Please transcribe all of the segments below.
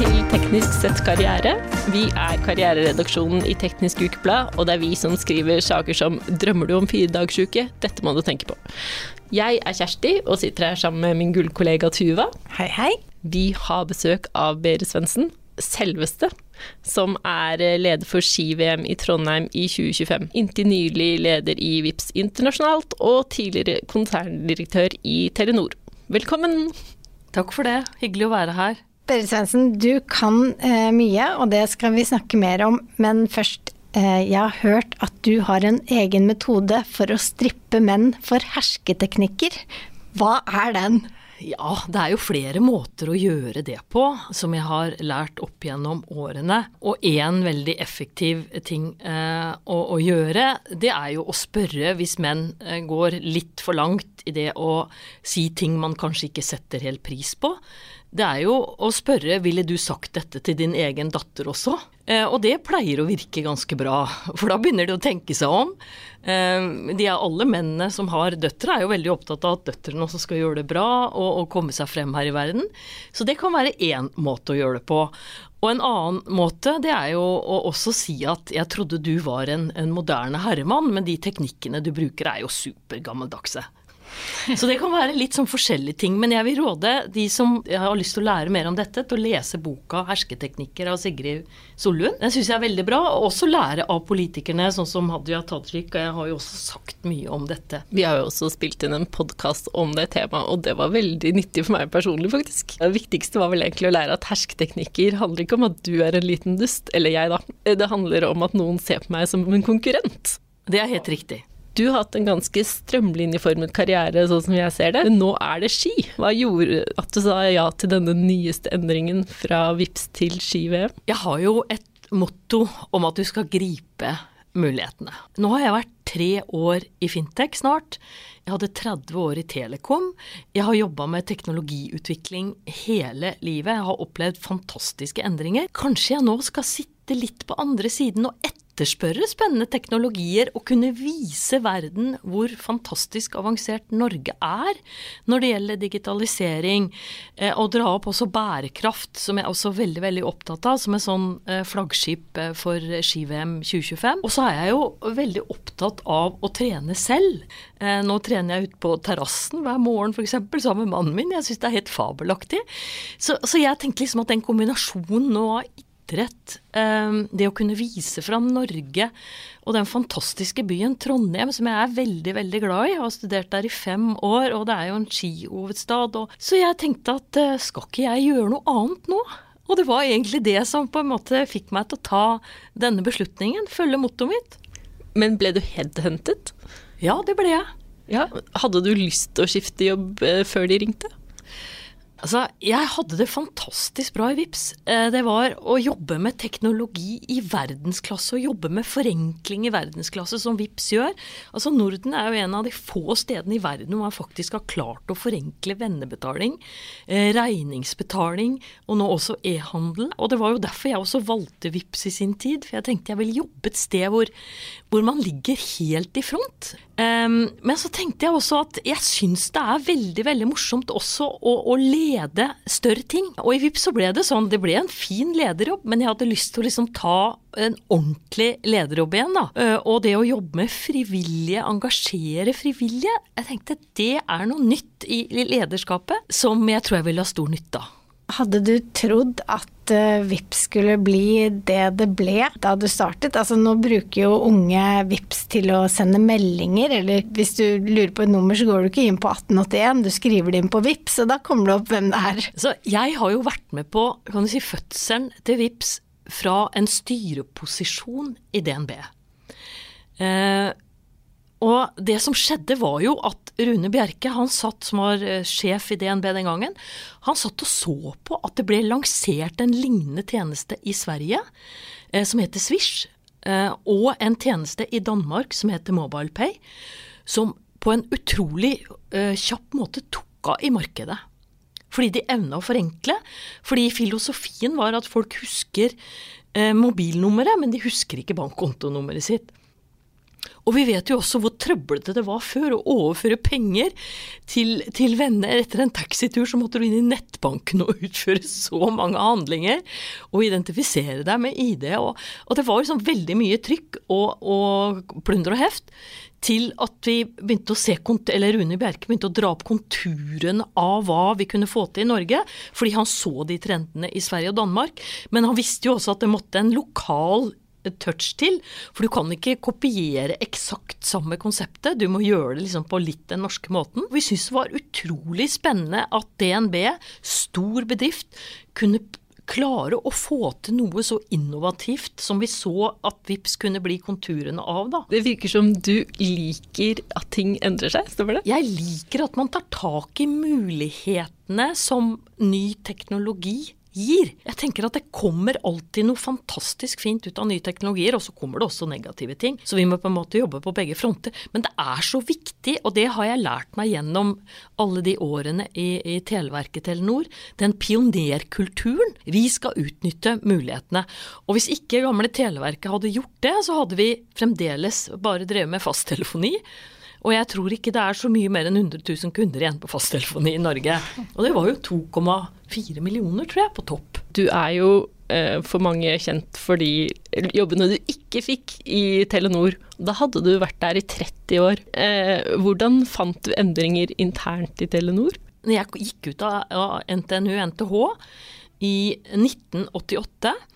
til Teknisk sett karriere. Vi er karriereredaksjonen i Teknisk Ukeblad, og det er vi som skriver saker som 'Drømmer du om firedagsuke?' Dette må du tenke på'. Jeg er Kjersti og sitter her sammen med min gullkollega Tuva. Hei, hei. Vi har besøk av Berit Svendsen, selveste, som er leder for ski-VM i Trondheim i 2025. Inntil nylig leder i VIPS internasjonalt og tidligere konserndirektør i Telenor. Velkommen! Takk for det. Hyggelig å være her. Berit Svendsen, du kan eh, mye, og det skal vi snakke mer om. Men først, eh, jeg har hørt at du har en egen metode for å strippe menn for hersketeknikker. Hva er den? Ja, det er jo flere måter å gjøre det på, som jeg har lært opp gjennom årene. Og én veldig effektiv ting eh, å, å, gjøre, det er jo å spørre hvis menn eh, går litt for langt i det å si ting man kanskje ikke setter helt pris på. Det er jo å spørre ville du sagt dette til din egen datter også? Eh, og det pleier å virke ganske bra, for da begynner de å tenke seg om. Eh, de er alle mennene som har døtre, er jo veldig opptatt av at døtrene også skal gjøre det bra og, og komme seg frem her i verden. Så det kan være én måte å gjøre det på. Og en annen måte, det er jo å også si at jeg trodde du var en, en moderne herremann, men de teknikkene du bruker er jo supergammeldagse. Så det kan være litt sånn forskjellige ting. Men jeg vil råde de som har lyst til å lære mer om dette, til å lese boka 'Hersketeknikker' av Sigrid Sollund. Den syns jeg er veldig bra. Og også lære av politikerne, sånn som Hadia Tajik. Og jeg har jo også sagt mye om dette. Vi har jo også spilt inn en podkast om det temaet, og det var veldig nyttig for meg personlig, faktisk. Det viktigste var vel egentlig å lære at hersketeknikker handler ikke om at du er en liten dust, eller jeg, da. Det handler om at noen ser på meg som en konkurrent. Det er helt riktig. Du har hatt en ganske strømlinjeformet karriere, sånn som jeg ser det. Men nå er det ski. Hva gjorde at du sa ja til denne nyeste endringen fra VIPS til ski-VM? Jeg har jo et motto om at du skal gripe mulighetene. Nå har jeg vært tre år i fintech snart. Jeg hadde 30 år i Telekom. Jeg har jobba med teknologiutvikling hele livet. Jeg har opplevd fantastiske endringer. Kanskje jeg nå skal sitte litt på andre siden og etter etterspørre spennende teknologier og kunne vise verden hvor fantastisk avansert Norge er når det gjelder digitalisering, eh, og dra opp også bærekraft, som jeg er også veldig veldig opptatt av, som et sånn eh, flaggskip eh, for ski-VM 2025. Og så er jeg jo veldig opptatt av å trene selv. Nå trener jeg ute på terrassen hver morgen f.eks. sammen med mannen min. Jeg syns det er helt fabelaktig. Så, så jeg tenker liksom at den kombinasjonen nå av idrett, ehm, det å kunne vise fram Norge og den fantastiske byen Trondheim, som jeg er veldig, veldig glad i. Jeg har studert der i fem år, og det er jo en skihovedstad. Så jeg tenkte at eh, skal ikke jeg gjøre noe annet nå? Og det var egentlig det som på en måte fikk meg til å ta denne beslutningen, følge mottoet mitt. Men ble du headhuntet? Ja, det ble jeg. Ja, Hadde du lyst til å skifte jobb eh, før de ringte? Altså, jeg hadde det fantastisk bra i VIPS. Eh, det var å jobbe med teknologi i verdensklasse, og jobbe med forenkling i verdensklasse, som VIPS gjør. Altså, Norden er jo en av de få stedene i verden hvor man faktisk har klart å forenkle vennebetaling, eh, regningsbetaling, og nå også e-handel. Og det var jo derfor jeg også valgte VIPS i sin tid, for jeg tenkte jeg ville jobbe et sted hvor, hvor man ligger helt i front. Um, men så tenkte jeg også at jeg syns det er veldig veldig morsomt også å, å, lede større ting. Og i VIPS så ble det sånn, det ble en fin lederjobb, men jeg hadde lyst til å liksom ta en ordentlig lederjobb igjen. da. Uh, og det å jobbe med frivillige, engasjere frivillige, jeg tenkte det er noe nytt i lederskapet som jeg tror jeg vil ha stor nytte av. Hadde du trodd at uh, VIPS skulle bli det det ble da du startet? Altså Nå bruker jo unge VIPS til å sende meldinger, eller hvis du lurer på et nummer, så går du ikke inn på 1881, du skriver det inn på VIPS, og da kommer det opp hvem det er. Så jeg har jo vært med på kan du si, fødselen til VIPS fra en styreposisjon i DNB. Uh, og det som skjedde var jo at Rune Bjerke, han satt som var eh, sjef i DNB den gangen, han satt og så på at det ble lansert en lignende tjeneste i Sverige eh, som heter Swish, eh, og en tjeneste i Danmark som heter MobilePay, som på en utrolig eh, kjapp måte tok av i markedet. Fordi de evna å forenkle. Fordi filosofien var at folk husker eh, mobilnummeret, men de husker ikke bankkontonummeret sitt. Og vi vet jo også hvor trøblete det var før å overføre penger til, til venner. Etter en taxitur så måtte du inn i nettbanken og utføre så mange handlinger. Og identifisere deg med ID. Og, og det var liksom veldig mye trykk og, og plunder og heft til at vi begynte å se, eller Rune Bjerke begynte å dra opp konturen av hva vi kunne få til i Norge, fordi han så de trendene i Sverige og Danmark. Men han visste jo også at det måtte en lokal touch til. For du kan ikke kopiere eksakt samme konseptet, du må gjøre det liksom på litt den norske måten. Vi syntes det var utrolig spennende at DNB, stor bedrift, kunne klare å få til noe så innovativt som vi så at VIPS kunne bli konturene av, da. Det virker som du liker at ting endrer seg, stemmer det? Jeg liker at man tar tak i mulighetene som ny teknologi gir. Jeg tenker at det kommer alltid noe fantastisk fint ut av nye teknologier, og så kommer det også negative ting. Så vi må på en måte jobbe på begge fronter. Men det er så viktig, og det har jeg lært meg gjennom alle de årene i, i Televerket Telenor, den pionerkulturen. Vi skal utnytte mulighetene. Og hvis ikke gamle Televerket hadde gjort det, så hadde vi fremdeles bare drevet med fasttelefoni. Og jeg tror ikke det er så mye mer enn 100 000 kunder igjen på fasttelefoni i Norge. Og det var jo 2,4 millioner, tror jeg, på topp. Du er jo eh, for mange kjent for de jobbene du ikke fikk i Telenor. Da hadde du vært der i 30 år. Eh, hvordan fant du endringer internt i Telenor? Jeg gikk ut av NTNU NTH i 1988 Eh,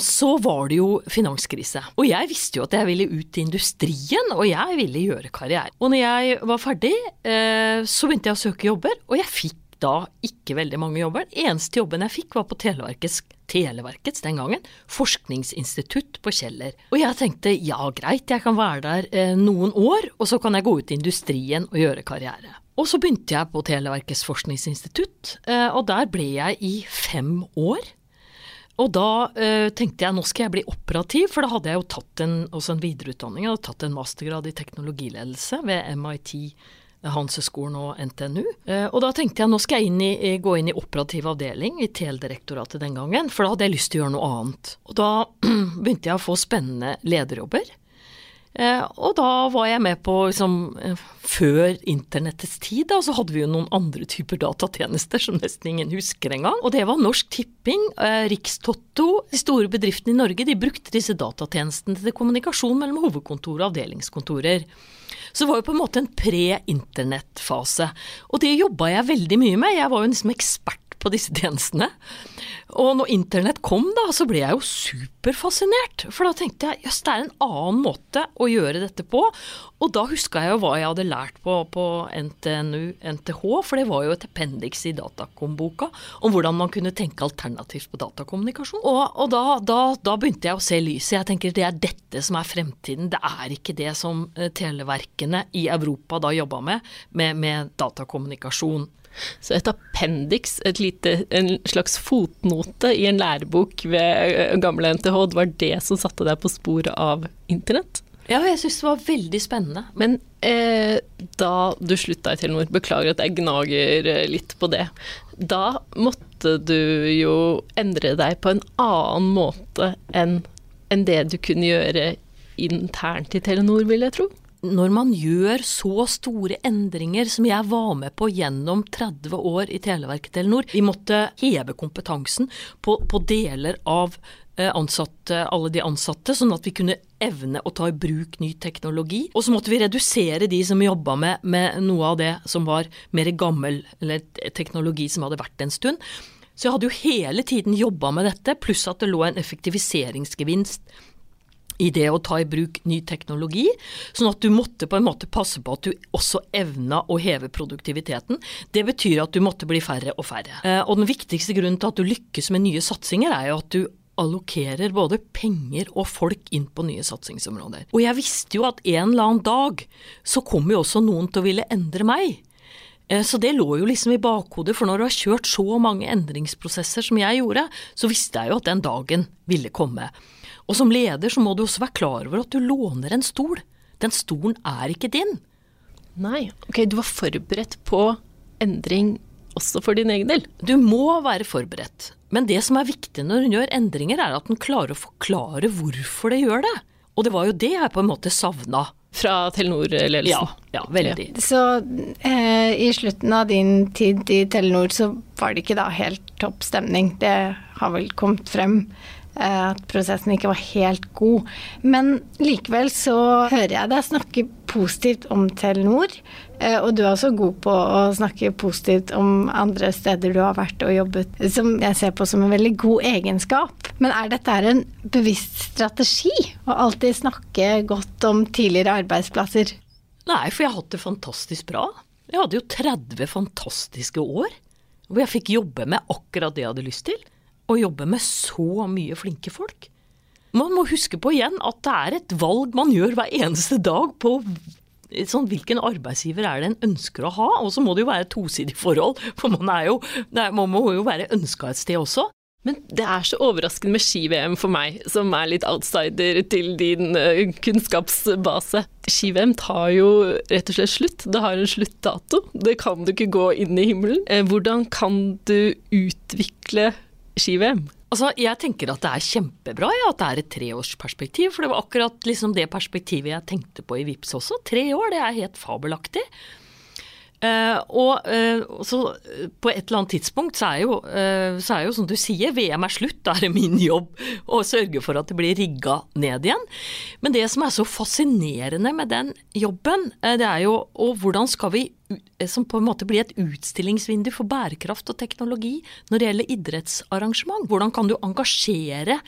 så var det jo finanskrise. Og jeg visste jo at jeg ville ut i industrien, og jeg ville gjøre karriere. Og når jeg var ferdig, eh, så begynte jeg å søke jobber, og jeg fikk da ikke veldig mange jobber. Den eneste jobben jeg fikk var på Televerkets, Televerkets den gangen, forskningsinstitutt på Kjeller. Og jeg tenkte ja greit, jeg kan være der eh, noen år, og så kan jeg gå ut i industrien og gjøre karriere. Og så begynte jeg på Televerkets forskningsinstitutt, og der ble jeg i fem år. Og da uh, tenkte jeg nå skal jeg bli operativ, for da hadde jeg jo tatt en, også en videreutdanning. Jeg hadde tatt en mastergrad i teknologiledelse ved MIT, Hanseskolen og NTNU. Eh, og da tenkte jeg nå skal jeg inn i, gå inn i operativ avdeling i TEL-direktoratet den gangen, for da hadde jeg lyst til å gjøre noe annet. Og da begynte jeg å få spennende lederjobber. Eh, og da var jeg med på liksom, eh, Før internettets tid da, så hadde vi jo noen andre typer datatjenester som nesten ingen husker engang. Og det var Norsk Tipping, eh, Rikstotto, de store bedriftene i Norge. De brukte disse datatjenestene til kommunikasjon mellom hovedkontor og avdelingskontorer. Så det var jo på en måte en pre-internettfase. Og det jobba jeg veldig mye med. Jeg var jo liksom ekspert på disse tjenestene. Og når internett kom, da, så ble jeg jo superfascinert. For da tenkte jeg jøss, det er en annen måte å gjøre dette på. Og da huska jeg jo hva jeg hadde lært på, på NTNU, NTH, for det var jo et appendix i Datakom-boka om hvordan man kunne tenke alternativt på datakommunikasjon. Og, og da, da, da, begynte jeg å se lyset. Jeg tenker det er dette som er fremtiden. Det er ikke det som eh, televerkene i Europa da jobba med, med, med datakommunikasjon. Så et appendix, en slags fotnote i en lærebok ved gamle NTH, det var det som satte deg på sporet av internett? Ja, jeg syns det var veldig spennende. Men eh, da du slutta i Telenor, beklager at jeg gnager litt på det, da måtte du jo endre deg på en annen måte enn enn det du kunne gjøre internt i Telenor, vil jeg tro? Når man gjør så store endringer som jeg var med på gjennom 30 år i Televerket Telenor Vi måtte heve kompetansen på, på deler av eh, ansatte, alle de ansatte, sånn at vi kunne evne å ta i bruk ny teknologi. Og så måtte vi redusere de som jobba med, med noe av det som var mer gammel, eller teknologi som hadde vært en stund. Så jeg hadde jo hele tiden jobba med dette, pluss at det lå en effektiviseringsgevinst i det å ta i bruk ny teknologi, sånn at du måtte på en måte passe på at du også evna å heve produktiviteten. Det betyr at du måtte bli færre og færre. Eh, og den viktigste grunnen til at du lykkes med nye satsinger, er jo at du allokerer både penger og folk inn på nye satsingsområder. Og jeg visste jo at en eller annen dag så kommer jo også noen til å ville endre meg. Eh, så det lå jo liksom i bakhodet, for når du har kjørt så mange endringsprosesser som jeg gjorde, så visste jeg jo at den dagen ville komme. Og som leder så må du også være klar over at du låner en stol. Den stolen er ikke din. Nei, ok, du var forberedt på endring også for din egen del? Du må være forberedt. Men det som er viktig når hun gjør endringer, er at hun klarer å forklare hvorfor det gjør det. Og det var jo det jeg på en måte savna. Fra Telenor-ledelsen? Ja, ja, veldig. Så eh, i slutten av din tid i Telenor så var det ikke da helt topp stemning. Det har vel kommet frem at prosessen ikke var helt god. Men likevel så hører jeg deg snakke positivt om Telenor. Eh, og du er også god på å snakke positivt om andre steder du har vært og jobbet, som jeg ser på som en veldig god egenskap. Men er dette en bevisst strategi? Å alltid snakke godt om tidligere arbeidsplasser? Nei, for jeg har hatt det fantastisk bra. Jeg hadde jo 30 fantastiske år hvor jeg fikk jobbe med akkurat det jeg hadde lyst til. Og jobbe med så mye flinke folk. Man må huske på igjen at det er et valg man gjør hver eneste dag på sånn, hvilken arbeidsgiver er det en ønsker å ha. Og så må det jo være et tosidig forhold, for man, jo, man må jo være ønska et sted også. Men det er så overraskende med ski-VM for meg, som er litt outsider til din uh, kunnskapsbase. Ski-VM tar jo rett og slett slutt. Det har en sluttdato. Det kan du ikke gå inn i himmelen. Uh, hvordan kan du utvikle ski-VM? Altså, Jeg tenker at det er kjempebra ja, at det er et treårsperspektiv. For det var akkurat liksom det perspektivet jeg tenkte på i VIPS også. Tre år, det er helt fabelaktig. Uh, og uh, så uh, på et eller annet tidspunkt så er, jo, så er jo som du sier, VM er slutt. Da er det min jobb å sørge for at det blir rigga ned igjen. Men det som er så fascinerende med den jobben, det er jo og hvordan skal vi som på en måte blir et utstillingsvindu for bærekraft og teknologi når det gjelder idrettsarrangement. Hvordan kan du engasjere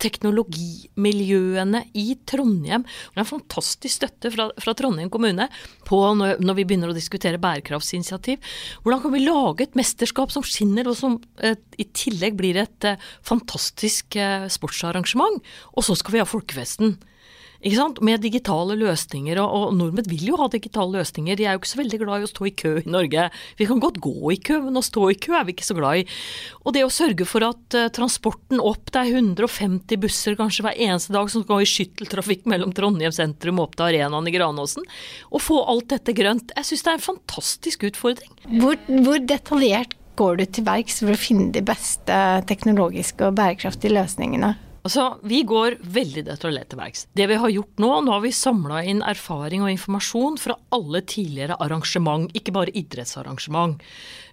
teknologimiljøene i Trondheim. Det er en fantastisk støtte fra, fra Trondheim kommune på når, når, vi begynner å diskutere bærekraftsinitiativ. Hvordan kan vi lage et mesterskap som skinner, og som eh, i tillegg blir et eh, fantastisk eh, sportsarrangement? Og så skal vi ha folkefesten. Ikke sant? Med digitale løsninger, og, og, nordmenn vil jo ha digitale løsninger. De er jo ikke så veldig glad i å stå i kø i Norge. Vi kan godt gå i kø, men å stå i kø er vi ikke så glad i. Og det å sørge for at uh, transporten opp, det er 150 busser kanskje hver eneste dag som skal i skytteltrafikk mellom Trondheim sentrum og opp til arenaen i Granåsen, og få alt dette grønt. Jeg syns det er en fantastisk utfordring. Hvor, hvor detaljert går du til verks for å finne de beste teknologiske og bærekraftige løsningene? Altså, Vi går veldig detaljert til verks. Det vi har gjort nå, nå har vi samla inn erfaring og informasjon fra alle tidligere arrangement, ikke bare idrettsarrangement.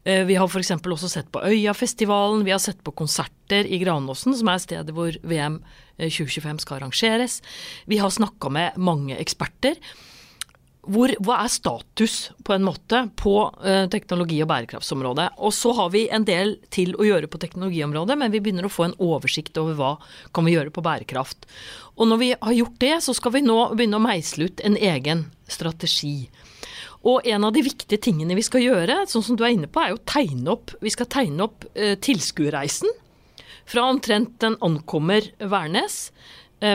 Eh, vi har f.eks. også sett på Øyafestivalen, vi har sett på konserter i Granåsen, som er stedet hvor VM 2025 eh, skal arrangeres. Vi har snakka med mange eksperter hvor, hva er status på en måte på eh, teknologi- og bærekraftsområdet. Og så har vi en del til å gjøre på teknologiområdet, men vi begynner å få en oversikt over hva kan vi gjøre på bærekraft. Og når vi har gjort det, så skal vi nå begynne å meisle ut en egen strategi. Og en av de viktige tingene vi skal gjøre, sånn som du er inne på, er jo tegne opp Vi opp eh, tilskuerreisen fra omtrent den ankommer Værnes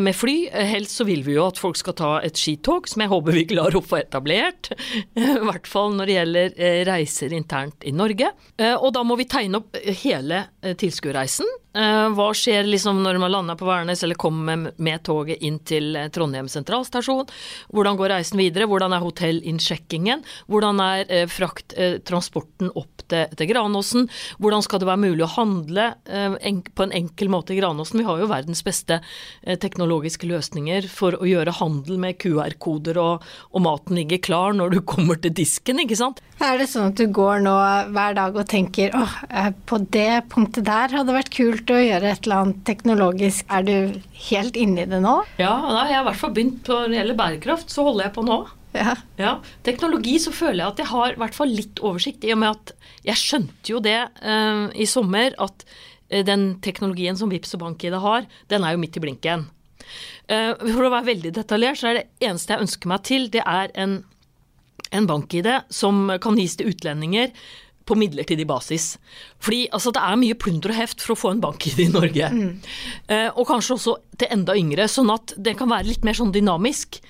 med fly. Eh, helst så vil vi jo at folk skal ta et skitog, som jeg håper vi klarer å få etablert. I hvert fall når det gjelder eh, reiser internt i Norge. Og da må vi tegne opp hele tilskuerreisen. Hva skjer liksom når man lander på Værnes eller kommer med toget inn til Trondheim sentralstasjon? Hvordan går reisen videre? Hvordan er hotellinnsjekkingen? Hvordan er frakttransporten opp til, til Granåsen? Hvordan skal det være mulig å handle på en enkel måte i Granåsen? Vi har jo verdens beste teknologiske løsninger for å gjøre handel med QR-koder, og, og, maten ligger klar når du kommer til disken, ikke sant. Er det sånn at du går nå hver dag og tenker åh, eh, på det punktet der hadde det vært kult å gjøre et eller annet teknologisk. Er du helt inne i det nå? Ja, da, jeg har i hvert fall begynt på når det gjelder bærekraft, så holder jeg på nå. Ja. ja. Teknologi så føler jeg at jeg har i hvert fall litt oversikt, i og med at jeg skjønte jo det uh, i sommer at uh, den teknologien som Vipps og BankID har, den er jo midt i blinken. Uh, for å være veldig detaljert, så er det eneste jeg ønsker meg til, det er en, en bank-ID som kan gis til utlendinger på midlertidig basis. Fordi altså, det er mye plunder og heft for å få en bank-ID i Norge. Mm. Eh, og kanskje også til enda yngre, sånn at det kan være litt mer sånn dynamisk.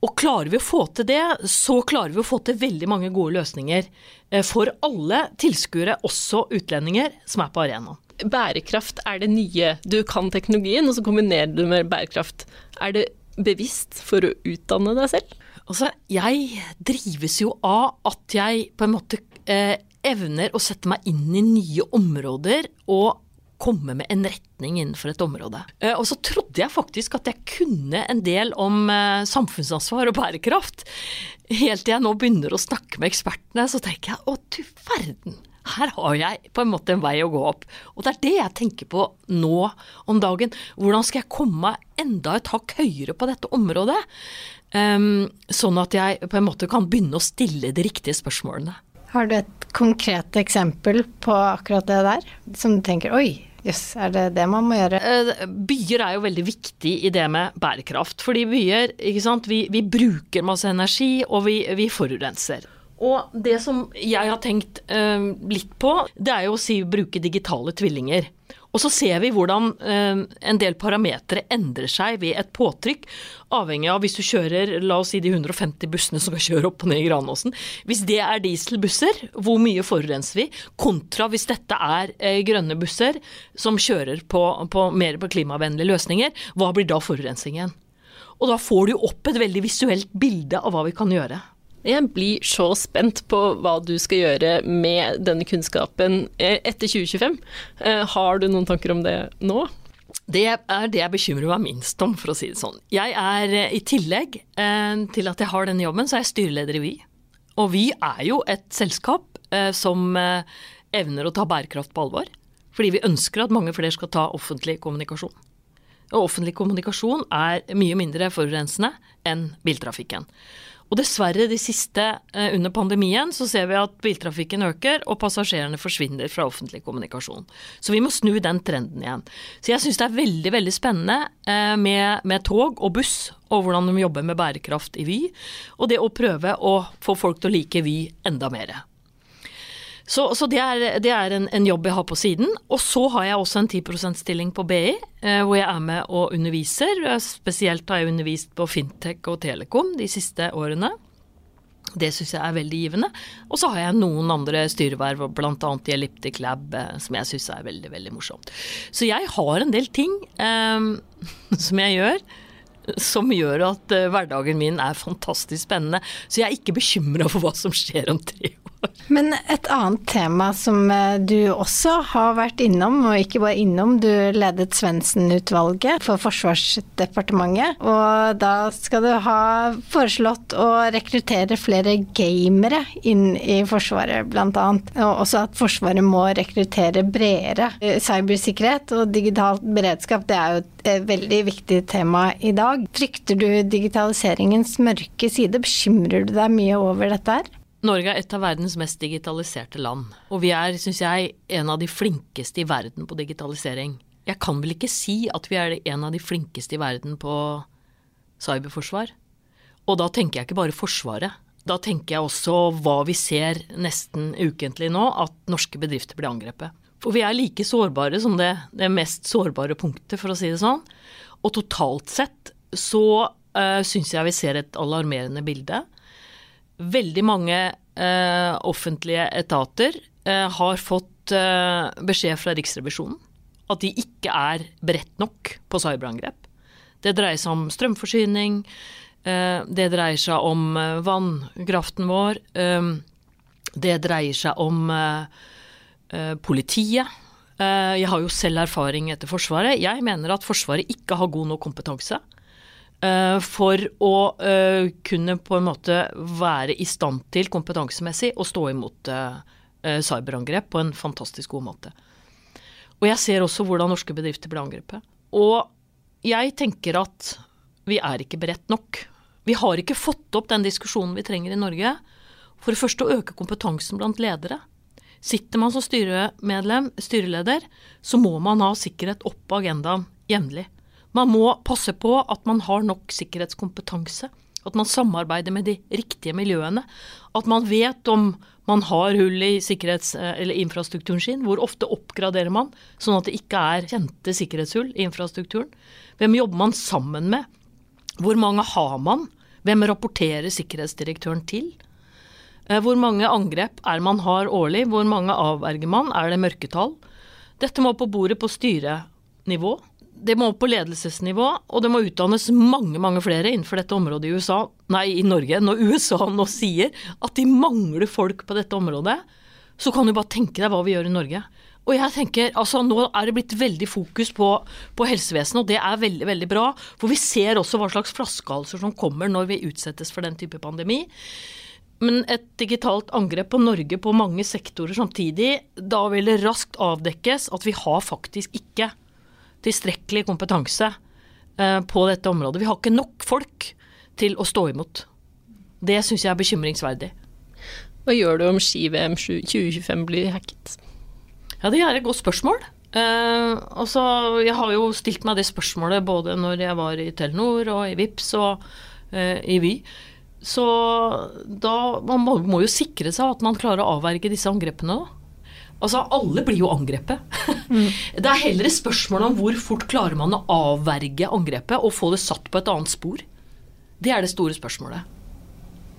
Og klarer vi å få til det, så klarer vi å få til veldig mange gode løsninger eh, for alle tilskuere, også utlendinger, som er på arenaen bærekraft er det nye. Du kan teknologien, og så kombinerer du med bærekraft. Er det bevisst for å utdanne deg selv? Altså, jeg drives jo av at jeg på en måte eh, evner å sette meg inn i nye områder og komme med en retning innenfor et område. Eh, og så trodde jeg faktisk at jeg kunne en del om eh, samfunnsansvar og bærekraft. Helt til jeg nå begynner å snakke med ekspertene, så tenker jeg å du verden. Her har jeg på en måte en vei å gå opp. Og det er det jeg tenker på nå om dagen. Hvordan skal jeg komme meg enda et hakk høyere på dette området? Um, sånn at jeg på en måte kan begynne å stille de riktige spørsmålene. Har du et konkret eksempel på akkurat det der, som du tenker oi, jøss, yes, er det det man må gjøre? Eh, byer er jo veldig viktig i det med bærekraft. Fordi byer, ikke sant, vi, vi bruker masse energi, og vi, vi, forurenser. Og det som jeg har tenkt eh, litt på, det er jo å si bruke digitale tvillinger. Og så ser vi hvordan eh, en del parametere endrer seg ved et påtrykk, avhengig av hvis du kjører la oss si de 150 bussene som kan kjøre opp og ned i Granåsen. Hvis det er dieselbusser, hvor mye forurenser vi? Kontra hvis dette er eh, grønne busser som kjører på, på mer på klimavennlige løsninger, hva blir da forurensningen? Og da får du opp et veldig visuelt bilde av hva vi kan gjøre. Jeg blir så spent på hva du skal gjøre med denne kunnskapen eh, etter 2025. Eh, har du noen tanker om det nå? Det er det jeg bekymrer meg minst om, for å si det sånn. Jeg er eh, i tillegg til at jeg har denne jobben, så er jeg styreleder i Vy. Og Vy er jo et selskap som evner å ta bærekraft på alvor. Fordi vi ønsker at mange flere skal ta offentlig kommunikasjon. Og offentlig kommunikasjon er mye mindre forurensende enn biltrafikken. Og dessverre, de siste eh, under pandemien, så ser vi at biltrafikken øker, og passasjerene forsvinner fra offentlig kommunikasjon. Så vi må snu den trenden igjen. Så jeg syns det er veldig, veldig spennende eh, med, med, tog og buss, og hvordan de jobber med bærekraft i Vy. Og det å prøve å få folk til å like Vy enda mer. Så, så det er, det er en, en, jobb jeg har på siden. Og så har jeg også en 10 %-stilling på BI, eh, hvor jeg er med og underviser. Spesielt har jeg undervist på fintech og telekom de siste årene. Det syns jeg er veldig givende. Og så har jeg noen andre styreverv, bl.a. i Elliptic Lab, eh, som jeg syns er veldig, veldig morsomt. Så jeg har en del ting um, som jeg gjør som gjør at uh, hverdagen min er fantastisk spennende. Så jeg er ikke bekymra for hva som skjer om tre år. Men et annet tema som uh, du også har vært innom, og ikke bare innom, du ledet Svendsen-utvalget for Forsvarsdepartementet. Og da skal du ha foreslått å rekruttere flere gamere inn i Forsvaret, bl.a. Og også at Forsvaret må rekruttere bredere. Cybersikkerhet og digital beredskap, det er jo et veldig viktig tema i dag. Frykter du digitaliseringens mørke side? Bekymrer du deg mye over dette her? Norge er et av verdens mest digitaliserte land. Og vi er, syns jeg, en av de flinkeste i verden på digitalisering. Jeg kan vel ikke si at vi er en av de flinkeste i verden på cyberforsvar. Og da tenker jeg ikke bare Forsvaret. Da tenker jeg også hva vi ser nesten ukentlig nå, at norske bedrifter blir angrepet. For vi er like sårbare som det, det mest sårbare punktet, for å si det sånn. Og totalt sett så uh, syns jeg vi ser et alarmerende bilde. Veldig mange eh, offentlige etater eh, har fått eh, beskjed fra Riksrevisjonen at de ikke er beredt nok på cyberangrep. Det dreier seg om strømforsyning, det dreier seg om vannkraften vår, det dreier seg om politiet. Jeg har jo selv erfaring etter Forsvaret. Jeg mener at Forsvaret ikke har god nok kompetanse Eh, for å uh, kunne på en måte være i stand til kompetansemessig å stå imot uh, cyberangrep på en fantastisk god måte. Og jeg ser også hvordan norske bedrifter blir angrepet. Og jeg tenker at vi er ikke beredt nok. Vi har ikke fått opp den diskusjonen vi trenger i Norge. For det første å øke kompetansen blant ledere. Sitter man som styremedlem, styreleder, så må man ha sikkerhet opp på agendaen jevnlig. Man må passe på at man har nok sikkerhetskompetanse. At man samarbeider med de riktige miljøene. At man vet om man har hull i eller infrastrukturen sin. Hvor ofte oppgraderer man, sånn at det ikke er kjente sikkerhetshull i infrastrukturen. Hvem jobber man sammen med? Hvor mange har man? Hvem rapporterer sikkerhetsdirektøren til? Eh, hvor mange angrep er man har årlig? Hvor mange avverger man? Er det mørketall? Dette må på bordet på styrenivå det må opp på ledelsesnivå, og det må utdannes mange mange flere innenfor dette området i USA, nei, i Norge. Når USA nå sier at de mangler folk på dette området, så kan du bare tenke deg hva vi gjør i Norge. Og jeg tenker, altså Nå er det blitt veldig fokus på, på helsevesenet, og det er veldig veldig bra. For vi ser også hva slags flaskehalser som kommer når vi utsettes for den type pandemi. Men et digitalt angrep på Norge på mange sektorer samtidig, da vil det raskt avdekkes at vi har faktisk ikke tilstrekkelig kompetanse eh, på dette området. Vi har ikke nok folk til å stå imot. Det syns jeg er bekymringsverdig. Hva gjør du om ski-VM 2025 blir hacket? Ja, det er et godt spørsmål. Uh, altså, jeg har jo stilt meg det spørsmålet både når jeg var i Telenor og i Vips og uh, i Vy. Så da Man må, må, jo sikre seg at man klarer å avverge disse angrepene. Da. Altså, alle blir jo angrepet. Mm. Det er heller et spørsmål om hvor fort klarer man å avverge angrepet og få det satt på et annet spor. Det er det store spørsmålet.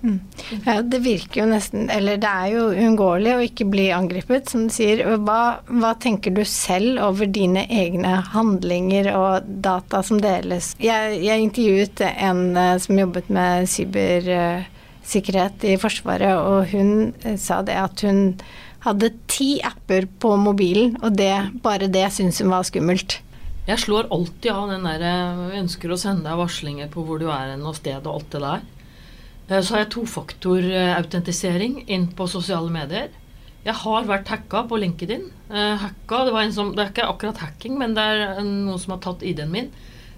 Mm. Ja, det virker jo nesten Eller det er jo uunngåelig å ikke bli angrepet, som du sier. Hva, hva, tenker du selv over dine egne handlinger og data som deles? Jeg, jeg intervjuet en eh, som jobbet med cybersikkerhet i Forsvaret, og hun eh, sa det at hun hadde ti apper på mobilen, og det, bare det syntes hun var skummelt. Jeg slår alltid av den der eh, Jeg ønsker å sende deg varslinger på hvor du er og sted og alt det der. Eh, så har jeg tofaktorautentisering inn på sosiale medier. Jeg har vært hacka på LinkedIn. Hacka, det, som, det, er ikke akkurat hacking, men det er noen som har tatt ID-en min.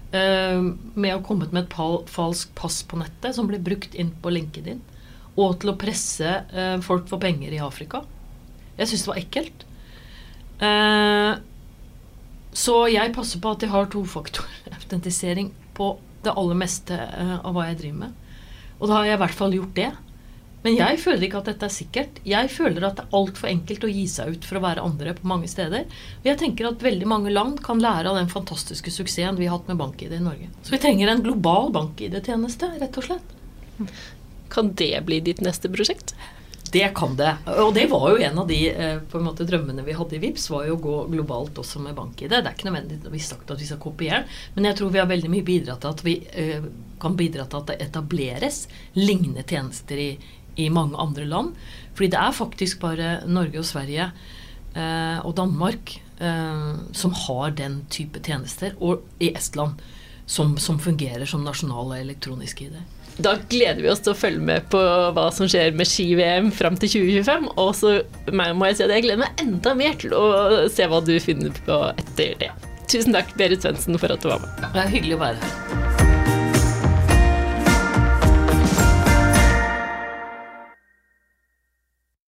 Med å komme med et falskt pass på nettet som blir brukt inn på LinkedIn. Og til å presse folk for penger i Afrika. Jeg syns det var ekkelt. så jeg passer på at jeg har tofaktorautentisering på det aller meste av hva jeg driver med. Og da har jeg i hvert fall gjort det. Men jeg føler ikke at dette er sikkert. Jeg føler at det er altfor enkelt å gi seg ut for å være andre på mange steder. Og jeg tenker at veldig mange land kan lære av den fantastiske suksessen vi har hatt med BankID i Norge. Så vi trenger en global BankID-tjeneste, rett og slett. Kan det bli ditt neste prosjekt? Det kan det. Og det var jo en av de eh, på en måte, drømmene vi hadde i VIPS, var jo å gå globalt også med bank-ID. Det er ikke nødvendigvis sagt at vi skal kopiere men jeg tror vi har veldig mye bidratt til at vi uh, kan bidra til at det etableres lignende tjenester i, i, mange andre land. Fordi det er faktisk bare Norge og Sverige uh, og Danmark som har den type tjenester, og i Estland som, som fungerer som nasjonale elektroniske ID. Da gleder vi oss til å følge med på hva som skjer med ski-VM fram til 2025. Og så må jeg si at jeg gleder meg enda mer til å se hva du finner på etter det. Tusen takk, Berit Svendsen, for at du var med. Det er hyggelig å være her.